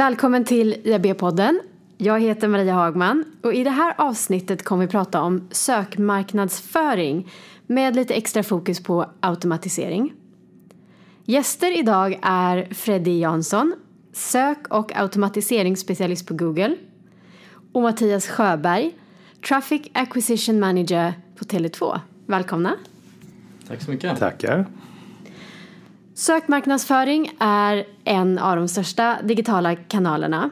Välkommen till IAB-podden. Jag heter Maria Hagman och i det här avsnittet kommer vi prata om sökmarknadsföring med lite extra fokus på automatisering. Gäster idag är Freddy Jansson, sök och automatiseringsspecialist på Google och Mattias Sjöberg, Traffic Acquisition Manager på Tele2. Välkomna! Tack så mycket. Tackar. Sökmarknadsföring är en av de största digitala kanalerna.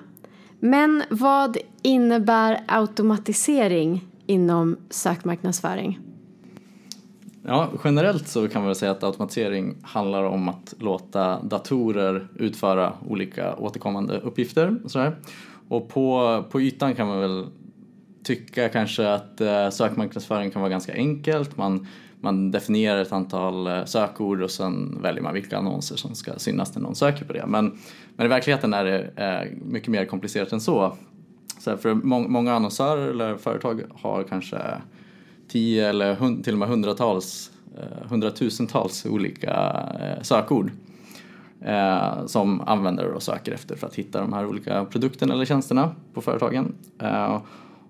Men vad innebär automatisering inom sökmarknadsföring? Ja, generellt så kan man väl säga att automatisering handlar om att låta datorer utföra olika återkommande uppgifter. Och, sådär. och på, på ytan kan man väl tycka kanske att eh, sökmarknadsföring kan vara ganska enkelt. Man man definierar ett antal eh, sökord och sen väljer man vilka annonser som ska synas när någon söker på det. Men, men i verkligheten är det eh, mycket mer komplicerat än så. så för må många annonsörer eller företag har kanske tio eller till och med hundratals, eh, hundratusentals olika sökord som användare då söker efter för att hitta de här olika produkterna eller tjänsterna på företagen.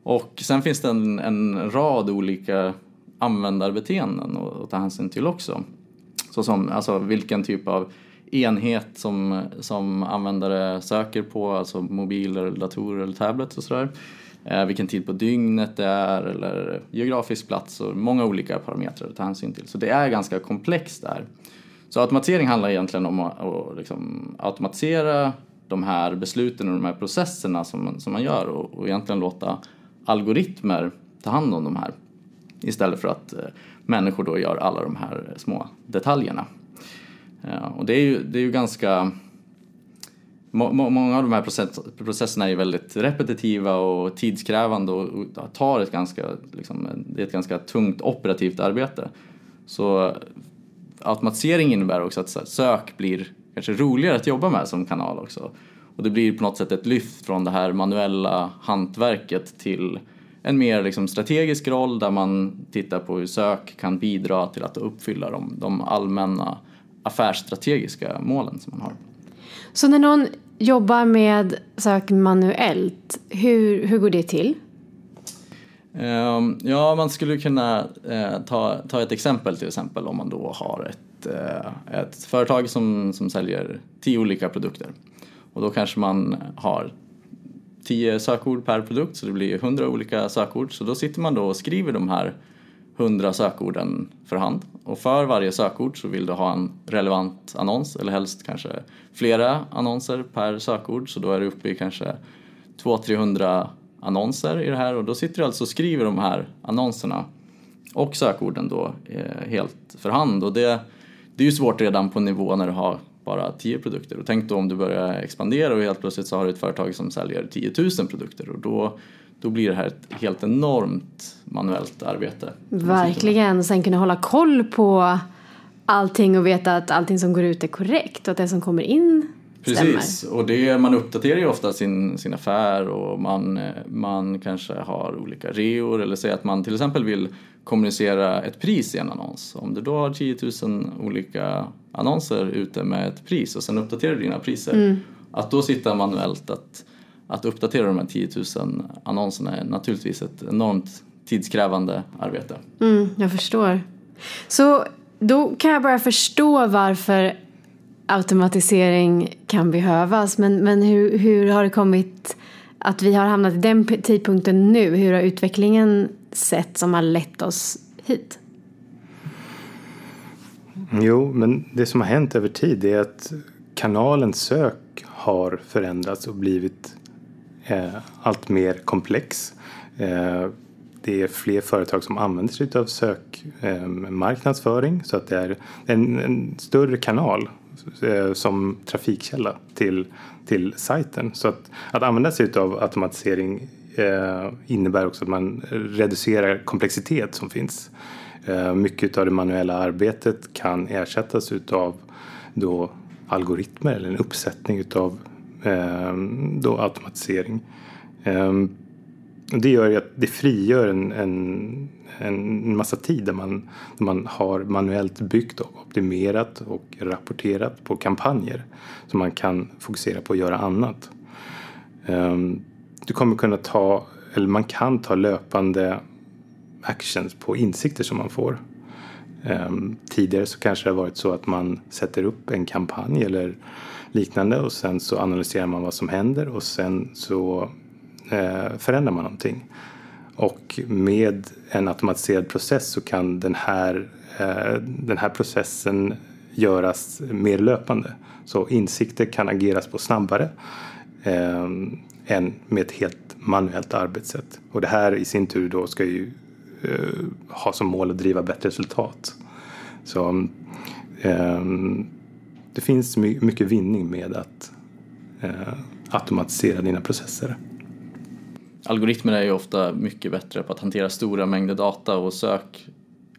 och sen finns det en, en rad olika användarbeteenden att ta hänsyn till också. Så som alltså vilken typ av enhet som, som användare söker på, alltså mobiler, datorer eller tablets och sådär. Eh, vilken tid på dygnet det är eller geografisk plats och många olika parametrar att ta hänsyn till. Så det är ganska komplext där. Så automatisering handlar egentligen om att, att liksom automatisera de här besluten och de här processerna som, som man gör och, och egentligen låta algoritmer ta hand om de här istället för att eh, människor då gör alla de här små detaljerna. Eh, och det är ju, det är ju ganska Många av de här processerna är väldigt repetitiva och tidskrävande och tar ett ganska, liksom, det är ett ganska tungt operativt arbete. Så automatisering innebär också att sök blir kanske roligare att jobba med som kanal också. Och det blir på något sätt ett lyft från det här manuella hantverket till en mer liksom strategisk roll där man tittar på hur sök kan bidra till att uppfylla de, de allmänna affärsstrategiska målen som man har. Så när någon jobbar med sök manuellt, hur, hur går det till? Um, ja, man skulle kunna uh, ta, ta ett exempel till exempel om man då har ett, uh, ett företag som, som säljer tio olika produkter. Och då kanske man har 10 sökord per produkt så det blir 100 olika sökord. Så då sitter man då och skriver de här 100 sökorden för hand. Och för varje sökord så vill du ha en relevant annons eller helst kanske flera annonser per sökord. Så då är du uppe i kanske 200-300 annonser i det här och då sitter du alltså och skriver de här annonserna och sökorden då eh, helt för hand. Och det, det är ju svårt redan på nivå när du har bara 10 produkter. Och tänk då om du börjar expandera och helt plötsligt så har du ett företag som säljer 10 000 produkter och då, då blir det här ett helt enormt manuellt arbete. Verkligen, sen kunna hålla koll på allting och veta att allting som går ut är korrekt och att det som kommer in Precis, och det, man uppdaterar ju ofta sin, sin affär och man, man kanske har olika reor eller säger att man till exempel vill kommunicera ett pris i en annons. Om du då har 10 000 olika annonser ute med ett pris och sen uppdaterar du dina priser. Mm. Att då sitta manuellt att, att uppdatera de här 10 000 annonserna är naturligtvis ett enormt tidskrävande arbete. Mm, jag förstår. Så då kan jag bara förstå varför automatisering kan behövas. Men, men hur, hur har det kommit att vi har hamnat i den tidpunkten nu? Hur har utvecklingen sett som har lett oss hit? Jo, men det som har hänt över tid är att kanalen sök har förändrats och blivit eh, allt mer komplex. Eh, det är fler företag som använder sig av sökmarknadsföring eh, så att det är en, en större kanal Eh, som trafikkälla till, till sajten. Så att, att använda sig av automatisering eh, innebär också att man reducerar komplexitet som finns. Eh, mycket av det manuella arbetet kan ersättas av då algoritmer eller en uppsättning utav eh, då automatisering. Ehm, det gör ju att det frigör en, en, en massa tid där man, där man har manuellt byggt och optimerat och rapporterat på kampanjer. Så man kan fokusera på att göra annat. Ehm, du kommer kunna ta, eller man kan ta löpande actions på insikter som man får. Ehm, tidigare så kanske det har varit så att man sätter upp en kampanj eller liknande och sen så analyserar man vad som händer och sen så Eh, förändrar man någonting. Och med en automatiserad process så kan den här, eh, den här processen göras mer löpande. Så insikter kan ageras på snabbare eh, än med ett helt manuellt arbetssätt. Och det här i sin tur då ska ju eh, ha som mål att driva bättre resultat. Så eh, det finns my mycket vinning med att eh, automatisera dina processer. Algoritmerna är ju ofta mycket bättre på att hantera stora mängder data och sök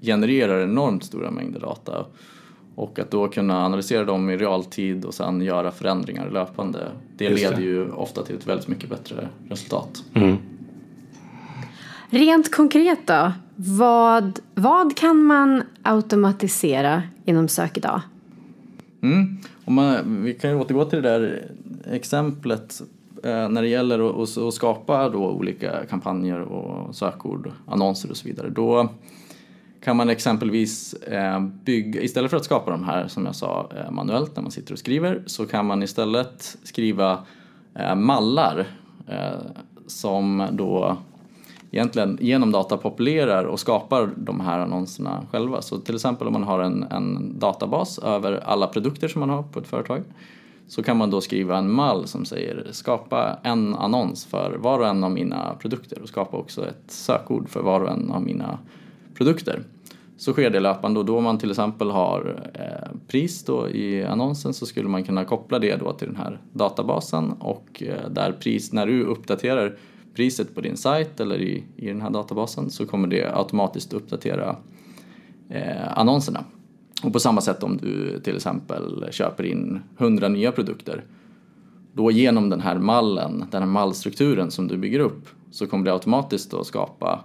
genererar enormt stora mängder data. Och att då kunna analysera dem i realtid och sen göra förändringar löpande, det Just det. leder ju ofta till ett väldigt mycket bättre resultat. Mm. Rent konkret då, vad, vad kan man automatisera inom sök idag? Mm. Om man, vi kan ju återgå till det där exemplet Eh, när det gäller att, skapa då olika kampanjer och sökord, annonser och så vidare. Då kan man exempelvis eh, bygga, istället för att skapa de här som jag sa eh, manuellt när man sitter och skriver, så kan man istället skriva mallar som då egentligen genom data populerar och skapar de här annonserna själva. Så till exempel om man har en, en databas över alla produkter som man har på ett företag så kan man då skriva en mall som säger skapa en annons för var och en av mina produkter och skapa också ett sökord för var och en av mina produkter. Så sker det löpande och då man till exempel har eh, pris då i annonsen så skulle man kunna koppla det då till den här databasen och eh, där pris, när du uppdaterar priset på din sajt eller i, i den här databasen så kommer det automatiskt uppdatera eh, annonserna. Och på samma sätt om du till exempel köper in 100 nya produkter då genom den här mallen, den här mallstrukturen som du bygger upp så kommer det automatiskt att skapa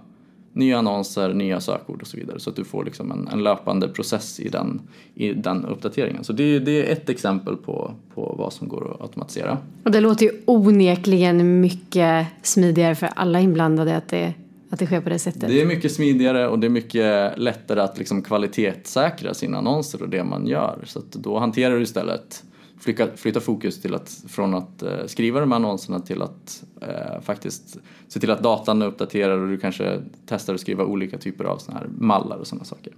nya annonser, nya sökord och så vidare så att du får liksom en, en löpande process i den, i den uppdateringen. Så det, det är ett exempel på, på vad som går att automatisera. Och det låter ju onekligen mycket smidigare för alla inblandade att det, att det sker på det sättet. Det är mycket smidigare och det är mycket lättare att liksom kvalitetssäkra sina annonser och det man gör. Så att då hanterar du istället flytta, flytta fokus till att, från att eh, skriva de här annonserna till att eh, faktiskt se till att datan är uppdaterad och du kanske testar att skriva olika typer av såna här mallar och sådana saker.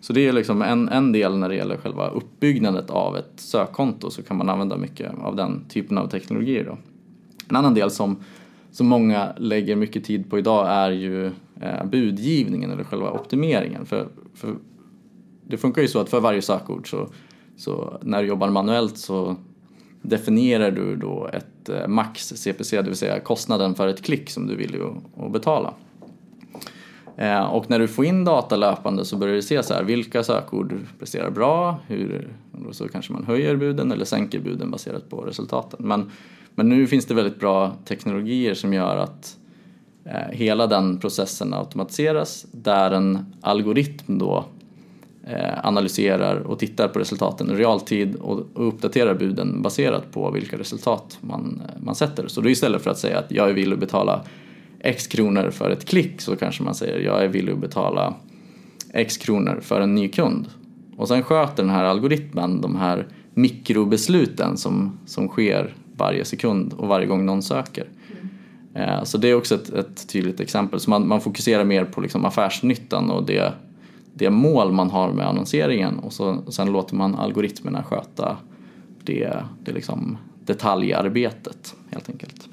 Så det är liksom en, en del när det gäller själva uppbyggnadet av ett sökkonto så kan man använda mycket av den typen av teknologier. Då. En annan del som, som många lägger mycket tid på idag är ju eh, budgivningen eller själva optimeringen. För, för det funkar ju så att för varje sökord så så när du jobbar manuellt så definierar du då ett eh, max CPC, det vill säga kostnaden för ett klick som du vill att betala. Eh, och när du får in data löpande så börjar du se så här, vilka sökord presterar bra, hur, så kanske man höjer buden eller sänker buden baserat på resultaten. Men, men nu finns det väldigt bra teknologier som gör att eh, hela den processen automatiseras där en algoritm då Eh, analyserar och tittar på resultaten i realtid och uppdaterar buden baserat på vilka resultat man, man sätter. Så då istället för att säga att jag är villig att betala X kronor för ett klick så kanske man säger jag är villig att betala X kronor för en ny kund. Och sen sköter den här algoritmen de här mikrobesluten som, som sker varje sekund och varje gång någon söker. Mm. Så det är också ett, ett tydligt exempel. Så man, man fokuserar mer på liksom affärsnyttan och det det mål man har med annonseringen och, så, och sen låter man algoritmerna sköta det, det liksom detaljarbetet helt enkelt.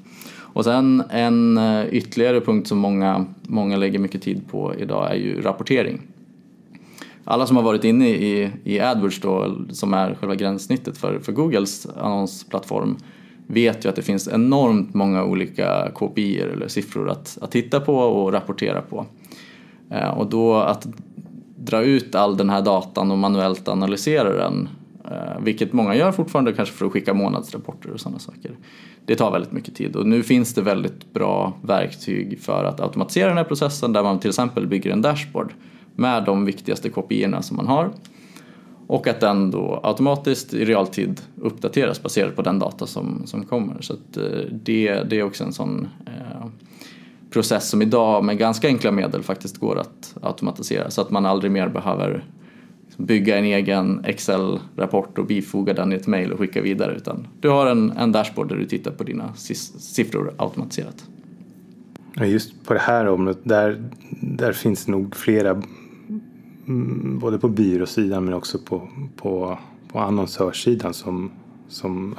Och sen en eh, ytterligare punkt som många, många lägger mycket tid på idag är ju rapportering. Alla som har varit inne i, i AdWords då, som är själva gränssnittet för, för Googles annonsplattform vet ju att det finns enormt många olika KPI eller siffror att, att titta på och rapportera på. Eh, och då att dra ut all den här datan och manuellt analysera den. Eh, vilket många gör fortfarande kanske för att skicka månadsrapporter och sådana saker. Det tar väldigt mycket tid och nu finns det väldigt bra verktyg för att automatisera den här processen där man till exempel bygger en dashboard med de viktigaste kopiorna som man har. och att den då automatiskt i realtid uppdateras baserat på den data som, som kommer. Så att, eh, det, det är också en sån eh, process som idag med ganska enkla medel faktiskt går att automatisera så att man aldrig mer behöver Liksom bygga en egen Excel-rapport och bifoga den i ett mail och skicka vidare utan du har en, en dashboard där du tittar på dina siffror automatiserat. Just på det här området, där, där finns nog flera mm, både på byråsidan men också på, på, på annonsörssidan som, som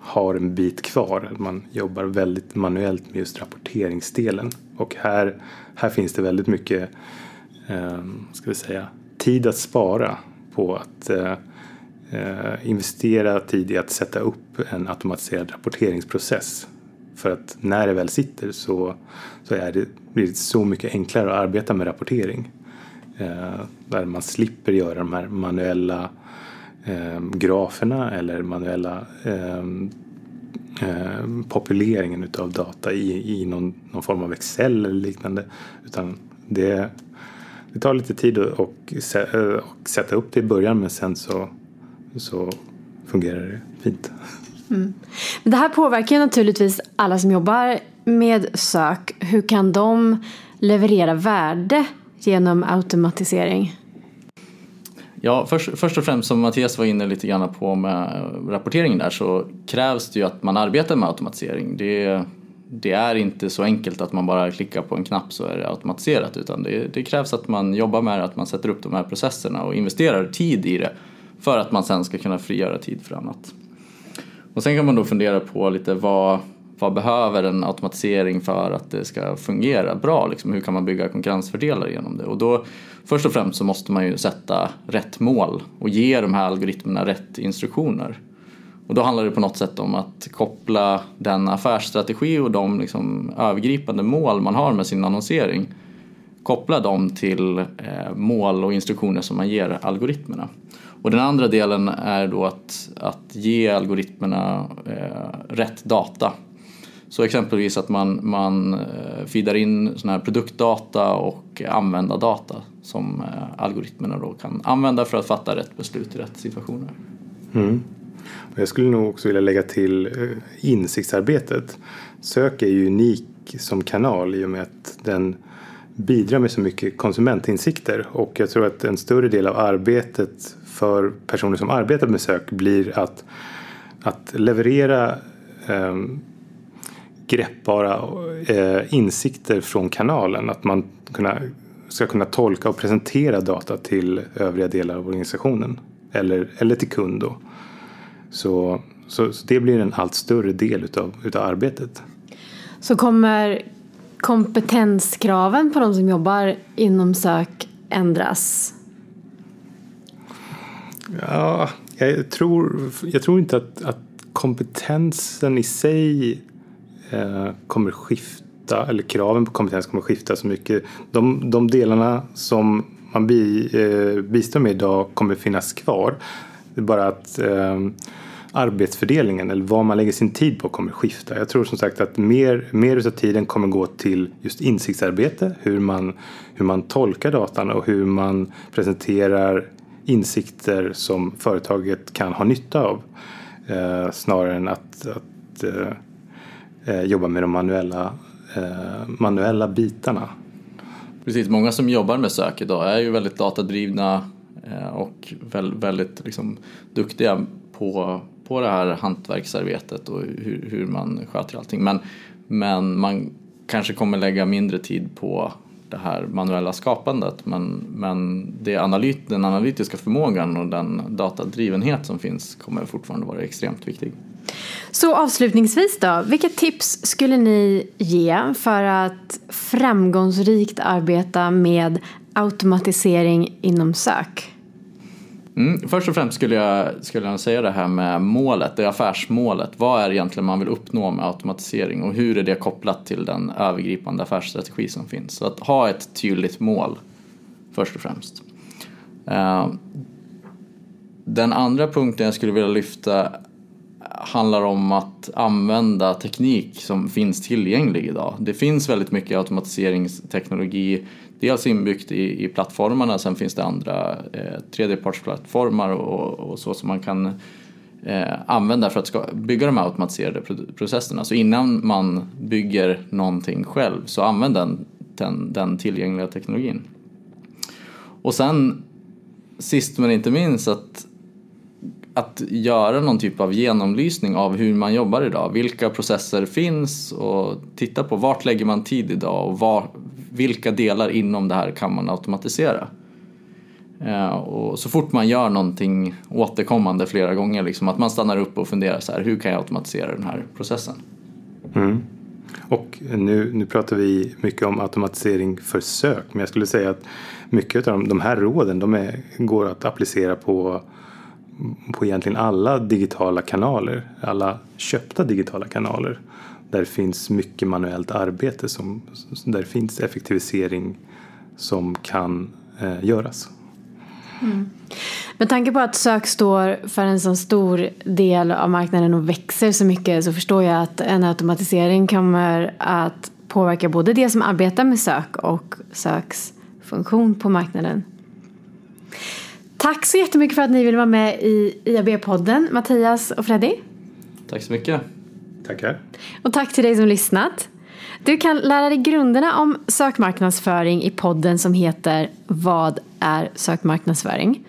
har en bit kvar. Man jobbar väldigt manuellt med just rapporteringsdelen. Och här, här finns det väldigt mycket eh, ska vi säga, tid att spara på att eh, eh, investera tid i att sätta upp en automatiserad rapporteringsprocess. För att när det väl sitter så, så är det, blir det så mycket enklare att arbeta med rapportering. Eh, där man slipper göra de här manuella eh, graferna eller manuella eh, eh populeringen utav data i, i någon, någon form av Excel eller liknande. Utan det, det tar lite tid att och, och sätta upp det i början men sen så, så fungerar det fint. Mm. Det här påverkar naturligtvis alla som jobbar med sök. Hur kan de leverera värde genom automatisering? Ja, först, först och främst som Mattias var inne lite grann på med rapporteringen där så krävs det ju att man arbetar med automatisering. Det, det är inte så enkelt att man bara klickar på en knapp så är det automatiserat utan det, det krävs att man jobbar med det, att man sätter upp de här processerna och investerar tid i det för att man sen ska kunna frigöra tid för annat. Och sen kan man då fundera på lite vad, vad behöver en automatisering för att det ska fungera bra? Liksom, hur kan man bygga konkurrensfördelar genom det? Och då, först och främst så måste man ju sätta rätt mål och ge de här algoritmerna rätt instruktioner. Och då handlar det på något sätt om att koppla den affärsstrategi och de liksom övergripande mål man har med sin annonsering koppla dem till eh, mål och instruktioner som man ger algoritmerna. Och den andra delen är då att, att ge algoritmerna eh, rätt data. Så exempelvis att man, man eh, feedar in sån här produktdata och användardata som eh, algoritmerna då kan använda för att fatta rätt beslut i rätt situationer. Mm. Jag skulle nog också vilja lägga till eh, insiktsarbetet. Sök är ju unik som kanal i och med att den bidrar med så mycket konsumentinsikter och jag tror att en större del av arbetet för personer som arbetar med sök blir att, att leverera eh, greppbara eh, insikter från kanalen. Att man kunna, ska kunna tolka och presentera data till övriga delar av organisationen eller, eller till kund. Då. Så, så, så det blir en allt större del utav, utav arbetet. Så kommer kompetenskraven på de som jobbar inom sök ändras? Ja, jag tror, jag tror inte att, att kompetensen i sig eh, kommer skifta, eller kraven på kompetens kommer skifta så mycket. De, de delarna som man bi, eh, bistår med idag kommer finnas kvar. Det är bara att eh, arbetsfördelningen eller vad man lägger sin tid på kommer skifta. Jag tror som sagt att mer, mer av tiden kommer gå till just insiktsarbete, hur man, hur man tolkar datan och hur man presenterar insikter som företaget kan ha nytta av. Eh, snarare än att, att eh, eh jobba med de manuella, eh, manuella bitarna. Precis, många som jobbar med sök idag är ju väldigt datadrivna eh, och väldigt liksom, duktiga på, på det här hantverksarbetet och hur, hur man sköter allting. Men, men man kanske kommer lägga mindre tid på det här manuella skapandet men, men det analyt, den analytiska förmågan och den datadrivenhet som finns kommer fortfarande vara extremt viktig. Så avslutningsvis då, vilka tips skulle ni ge för att framgångsrikt arbeta med automatisering inom sök? Mm, först och främst skulle jag, skulle jag säga det här med målet, det affärsmålet. Vad är det egentligen man vill uppnå med automatisering och hur är det kopplat till den övergripande affärsstrategi som finns? Så att ha ett tydligt mål först och främst. Eh, den andra punkten jag skulle vilja lyfta handlar om att använda teknik som finns tillgänglig idag. Det finns väldigt mycket automatiseringsteknologi dels inbyggt i, i plattformarna, sen finns det andra eh, tredjepartsplattformar och, och så som man kan eh, använda för att ska, bygga de här automatiserade processerna. Så innan man bygger någonting själv så använd den, den, den tillgängliga teknologin. Och sen sist men inte minst att att göra någon typ av genomlysning av hur man jobbar idag. Vilka processer finns och titta på vart lägger man tid idag och var, vilka delar inom det här kan man automatisera. Eh, och så fort man gör någonting återkommande flera gånger, liksom, att man stannar upp och funderar så här, hur kan jag automatisera den här processen? Mm. Och nu, nu pratar vi mycket om automatisering för sök, men jag skulle säga att mycket av de, de här råden de är, går att applicera på på egentligen alla digitala kanaler, alla köpta digitala kanaler. Där det finns mycket manuellt arbete, som, där det finns effektivisering som kan eh, göras. Mm. Med tanke på att sök står för en så stor del av marknaden och växer så mycket så förstår jag att en automatisering kommer att påverka både det som arbetar med sök och söks funktion på marknaden. Tack så jättemycket för att ni ville vara med i IAB-podden, Mattias och Freddy. Tack så mycket. Tackar. Och tack till dig som lyssnat. Du kan lära dig grunderna om sökmarknadsföring i podden som heter Vad är sökmarknadsföring?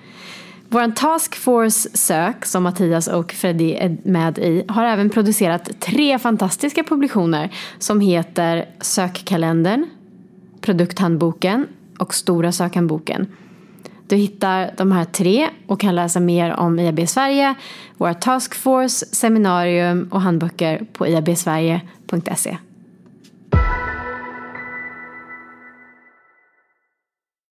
Vår Task Force Sök, som Mattias och Freddy är med i, har även producerat tre fantastiska publikationer som heter Sökkalendern, Produkthandboken och Stora sökhandboken. Du hittar de här tre och kan läsa mer om IAB Sverige, våra taskforce, seminarium och handböcker på iabsverige.se.